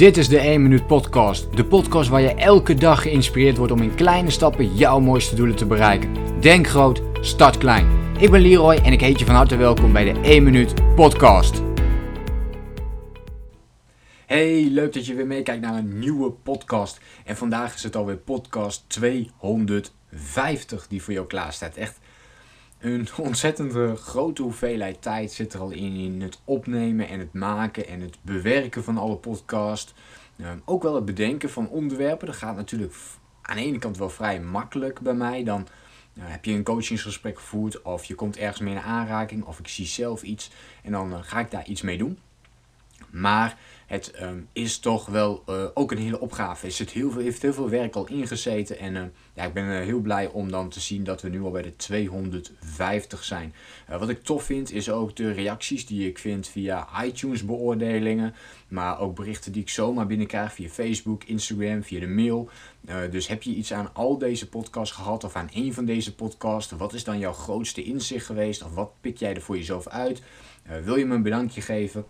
Dit is de 1 Minuut Podcast. De podcast waar je elke dag geïnspireerd wordt om in kleine stappen jouw mooiste doelen te bereiken. Denk groot, start klein. Ik ben Leroy en ik heet je van harte welkom bij de 1 Minuut Podcast. Hey, leuk dat je weer meekijkt naar een nieuwe podcast. En vandaag is het alweer podcast 250 die voor jou klaar staat. Echt een ontzettend grote hoeveelheid tijd zit er al in, in het opnemen en het maken en het bewerken van alle podcast. Ehm, ook wel het bedenken van onderwerpen. Dat gaat natuurlijk aan de ene kant wel vrij makkelijk bij mij. Dan uh, heb je een coachingsgesprek gevoerd of je komt ergens mee in aanraking of ik zie zelf iets en dan uh, ga ik daar iets mee doen. Maar het um, is toch wel uh, ook een hele opgave. Er zit heel veel, heeft heel veel werk al ingezeten. En uh, ja, ik ben uh, heel blij om dan te zien dat we nu al bij de 250 zijn. wat ik tof vind is ook de reacties die ik vind via iTunes beoordelingen. Maar ook berichten die ik zomaar binnenkrijg via Facebook, Instagram, via de mail. dus heb je iets aan al deze podcasts gehad of aan een van deze podcasts? Wat is dan jouw grootste inzicht geweest? Of wat pik jij er voor jezelf uit? wil je me een bedankje geven?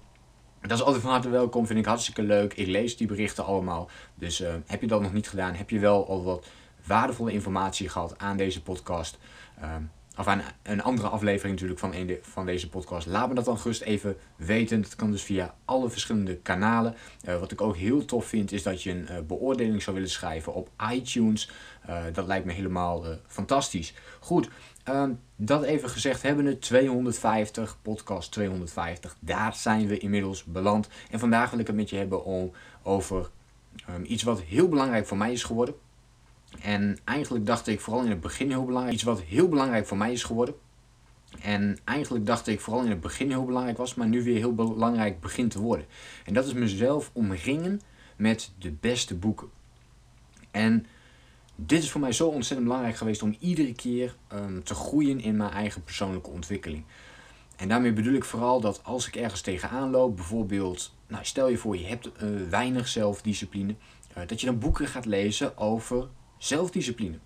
Dat is altijd van harte welkom, vind ik hartstikke leuk. Ik lees die berichten allemaal. Dus uh, heb je dat nog niet gedaan, heb je wel al wat waardevolle informatie gehad aan deze podcast. Uh, of aan een andere aflevering natuurlijk van, een van deze podcast. Laat me dat dan gerust even weten. Dat kan dus via alle verschillende kanalen. Uh, wat ik ook heel tof vind is dat je een uh, beoordeling zou willen schrijven op iTunes. Dat lijkt me helemaal fantastisch. Goed, ehm, dat even gezegd hebben we 250, podcast 250. Daar zijn we inmiddels beland. En vandaag wil ik het met je hebben om, over um, iets wat heel belangrijk voor mij is geworden. En eigenlijk dacht ik vooral in het begin heel belangrijk. Iets wat heel belangrijk voor mij is geworden. En eigenlijk dacht ik vooral in het begin heel belangrijk was, maar nu weer heel belangrijk begint te worden. En dat is mezelf omringen met de beste boeken. En dit is voor mij zo ontzettend belangrijk geweest om iedere keer um, te groeien in mijn eigen persoonlijke ontwikkeling. En daarmee bedoel ik vooral dat als ik ergens tegenaan loop, bijvoorbeeld, nou stel je voor je hebt uh, weinig zelfdiscipline, uh, dat je dan boeken gaat lezen over zelfdiscipline.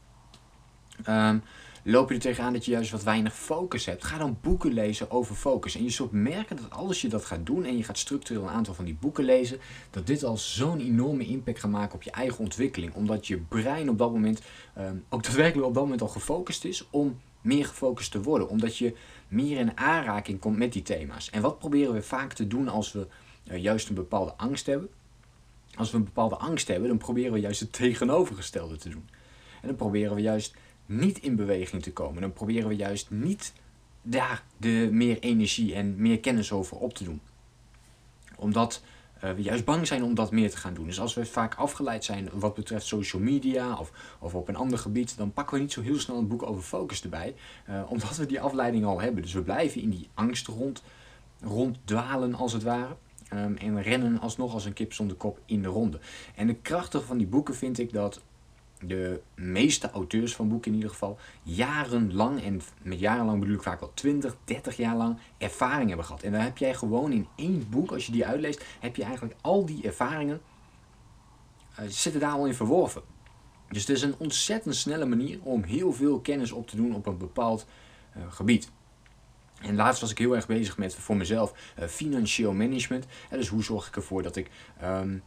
Um, loop je er tegenaan dat je juist wat weinig focus hebt, ga dan boeken lezen over focus. En je zult merken dat als je dat gaat doen en je gaat structureel een aantal van die boeken lezen, dat dit al zo'n enorme impact gaat maken op je eigen ontwikkeling. Omdat je brein op dat moment um, ook daadwerkelijk op dat moment al gefocust is om meer gefocust te worden. Omdat je meer in aanraking komt met die thema's. En wat proberen we vaak te doen als we uh, juist een bepaalde angst hebben? Als we een bepaalde angst hebben, dan proberen we juist het tegenovergestelde te doen. En dan proberen we juist niet in beweging te komen. Dan proberen we juist niet daar de meer energie en meer kennis over op te doen. Omdat uh, we juist bang zijn om dat meer te gaan doen. Dus als we vaak afgeleid zijn wat betreft social media of, of op een ander gebied, dan pakken we niet zo heel snel een boek over focus erbij. Uh, omdat we die afleiding al hebben. Dus we blijven in die angst rond, ronddwalen als het ware. Um, en rennen alsnog als een kip zonder kop in de ronde. En de krachtige van die boeken vind ik dat de meeste auteurs van boeken in ieder geval jarenlang, en met jarenlang bedoel ik vaak al 20, 30 jaar lang, ervaring hebben gehad. En dan heb jij gewoon in één boek, als je die uitleest, heb je eigenlijk al die ervaringen, uh, zitten daar al in verworven. Dus het is een ontzettend snelle manier om heel veel kennis op te doen op een bepaald uh, gebied. En laatst was ik heel erg bezig met voor mezelf uh, financieel management. dus hoe zorg ik ervoor dat ik um,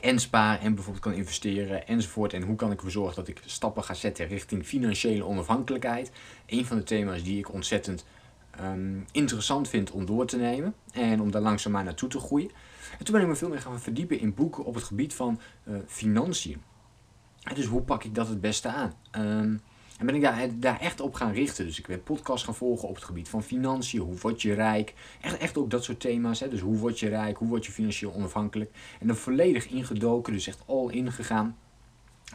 en spaar en bijvoorbeeld kan investeren enzovoort. En hoe kan ik ervoor zorgen dat ik stappen ga zetten richting financiële onafhankelijkheid. Een van de thema's die ik ontzettend um, interessant vind om door te nemen. En om daar langzaamaan naartoe te groeien. En toen ben ik me veel meer gaan verdiepen in boeken op het gebied van uh, financiën. dus hoe pak ik dat het beste aan? Um, en ben ik daar, echt op gaan richten. Dus ik ben podcast gaan volgen op het gebied van financiën. Hoe word je rijk? Echt, echt ook dat soort thema's. Hè? Dus hoe word je rijk? Hoe word je financieel onafhankelijk? En dan volledig ingedoken. Dus echt all in gegaan.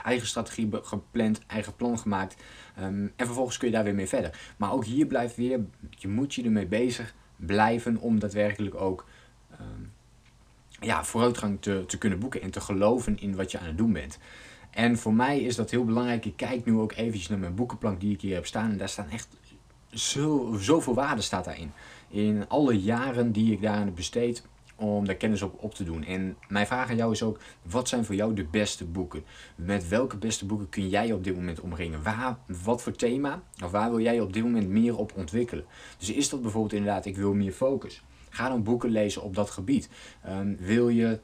Eigen strategie gepland, eigen plan gemaakt. Um, en vervolgens kun je daar weer mee verder. Maar ook hier blijft weer, je moet je ermee bezig blijven om daadwerkelijk ook um, ja, vooruitgang te, te kunnen boeken en te geloven in wat je aan het doen bent. En voor mij is dat heel belangrijk. Ik kijk nu ook eventjes naar mijn boekenplank die ik hier heb staan. En daar staan echt zo, zoveel waarde staat daarin. In alle jaren die ik daar heb besteed om daar kennis op, op te doen. En mijn vraag aan jou is ook, wat zijn voor jou de beste boeken? Met welke beste boeken kun jij op dit moment omringen? Waar, wat voor thema, of waar wil jij op dit moment meer op ontwikkelen? Dus is dat bijvoorbeeld inderdaad, ik wil meer focus. Ga dan boeken lezen op dat gebied. Um, wil je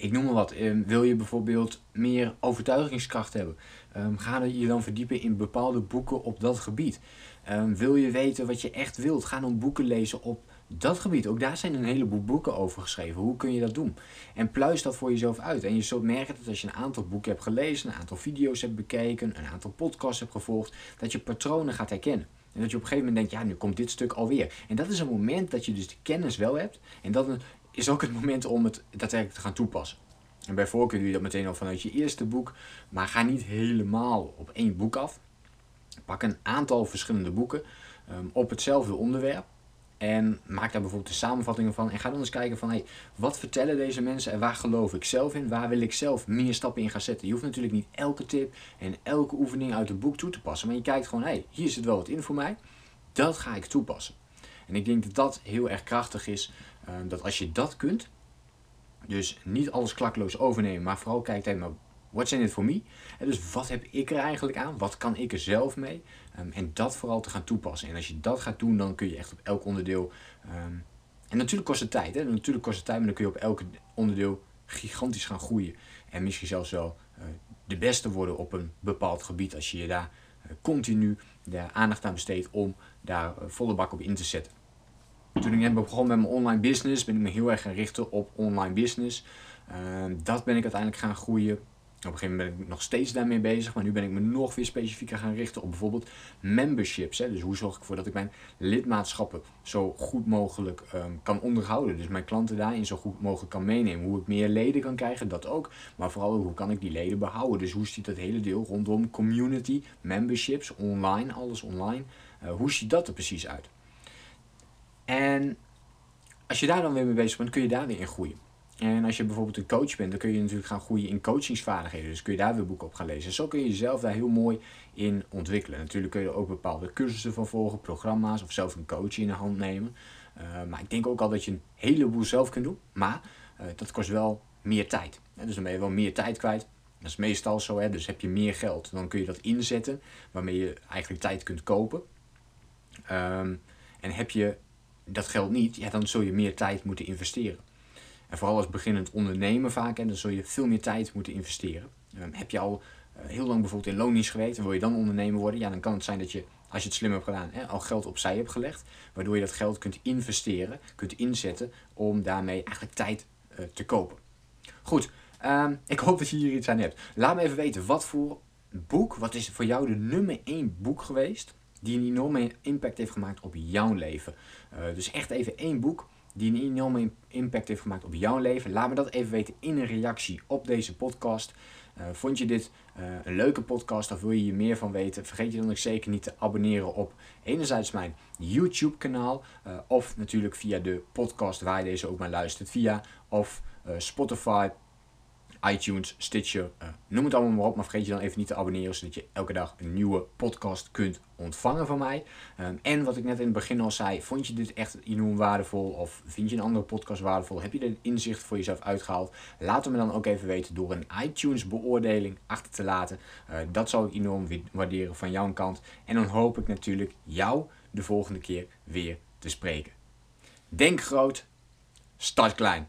Ik noem maar wat. Ehm, wil je bijvoorbeeld meer overtuigingskracht hebben? Um, ga je dan verdiepen in bepaalde boeken op dat gebied. Um, wil je weten wat je echt wilt? Ga dan boeken lezen op dat gebied. Ook daar zijn een heleboel boeken over geschreven. Hoe kun je dat doen? En pluis dat voor jezelf uit. En je zult merken dat als je een aantal boeken hebt gelezen, een aantal video's hebt bekeken, een aantal podcasts hebt gevolgd, dat je patronen gaat herkennen. En dat je op een gegeven moment denkt, ja, nu komt dit stuk alweer. En dat is een moment dat je dus de kennis wel hebt. En dat is ook het moment om het daadwerkelijk te gaan toepassen. En bij voorkeur doe je dat meteen al vanuit je eerste boek. Maar ga niet helemaal op één boek af. Pak een aantal verschillende boeken um, op hetzelfde onderwerp. En maak daar bijvoorbeeld de samenvattingen van. En ga dan eens kijken van, hey, wat vertellen deze mensen en waar geloof ik zelf in? Waar wil ik zelf meer stappen in gaan zetten? Je hoeft natuurlijk niet elke tip en elke oefening uit het boek toe te passen. Maar je kijkt gewoon, hey, hier zit wel wat in voor mij. Dat ga ik toepassen. En ik denk dat dat heel erg krachtig is. Ehm, dat als je dat kunt, dus niet alles klakloos overnemen, maar vooral kijkt, hey, maar what's in it for me? En dus wat heb ik er eigenlijk aan? Wat kan ik er zelf mee? Ehm, en dat vooral te gaan toepassen. En als je dat gaat doen, dan kun je echt op elk onderdeel. Ehm, en natuurlijk kost het tijd, hè? Natuurlijk kost het tijd, maar dan kun je op elk onderdeel gigantisch gaan groeien. En misschien zelfs wel uh, de beste worden op een bepaald gebied als je je daar uh, continu de aandacht aan besteedt om daar volle bak op in te zetten. Toen ik net begon met mijn online business, ben ik me heel erg gaan richten op online business. Ehm, dat ben ik uiteindelijk gaan groeien. Op een gegeven moment ben ik nog steeds daarmee bezig, maar nu ben ik me nog weer specifieker gaan richten op bijvoorbeeld memberships. Hè. Dus hoe zorg ik ervoor dat ik mijn lidmaatschappen zo goed mogelijk um, kan onderhouden. Dus mijn klanten daarin zo goed mogelijk kan meenemen. Hoe ik meer leden kan krijgen, dat ook. Maar vooral hoe kan ik die leden behouden. Dus hoe ziet dat hele deel rondom community, memberships, online, alles online. Uh, hoe ziet dat er precies uit? En als je daar dan weer mee bezig bent, kun je daar weer in groeien. En als je bijvoorbeeld een coach bent, dan kun je natuurlijk gaan groeien in coachingsvaardigheden. Dus kun je daar weer boeken op gaan lezen. En zo kun je jezelf daar heel mooi in ontwikkelen. Natuurlijk kun je er ook bepaalde cursussen van volgen, programma's of zelf een coach in de hand nemen. Uh, maar ik denk ook al dat je een heleboel zelf kunt doen. Maar uh, dat kost wel meer tijd. Dus dan ben je wel meer tijd kwijt. Dat is meestal zo. Hè? Dus heb je meer geld, dan kun je dat inzetten. Waarmee je eigenlijk tijd kunt kopen. Um, en heb je dat geld niet, ja, dan zul je meer tijd moeten investeren. En vooral als beginnend ondernemer vaak, en dan zul je veel meer tijd moeten investeren. Um, heb je al uh, heel lang bijvoorbeeld in loondienst geweest en wil je dan ondernemer worden, ja, dan kan het zijn dat je, als je het slim hebt gedaan, hè, al geld opzij hebt gelegd, waardoor je dat geld kunt investeren, kunt inzetten om daarmee eigenlijk tijd uh, te kopen. Goed, um, ik hoop dat je hier iets aan hebt. Laat me even weten, wat voor boek, wat is voor jou de nummer 1 boek geweest die een enorme impact heeft gemaakt op jouw leven. Uh, dus echt even één boek die een enorme impact heeft gemaakt op jouw leven. Laat me dat even weten in een reactie op deze podcast. Uh, vond je dit uh, een leuke podcast of wil je hier meer van weten? Vergeet je dan ook zeker niet te abonneren op enerzijds mijn YouTube kanaal of natuurlijk via de podcast waar je deze ook maar luistert via of Spotify, iTunes, Stitcher, uh, noem het allemaal maar op. Maar vergeet je dan even niet te abonneren, zodat je elke dag een nieuwe podcast kunt ontvangen van mij. Um, en wat ik net in het begin al zei, vond je dit echt enorm waardevol? Of vind je een andere podcast waardevol? Heb je er inzicht voor jezelf uitgehaald? Laat het me dan ook even weten door een iTunes beoordeling achter te laten. Uh, dat zou ik enorm waarderen van jouw kant. En dan hoop ik natuurlijk jou de volgende keer weer te spreken. Denk groot, start klein.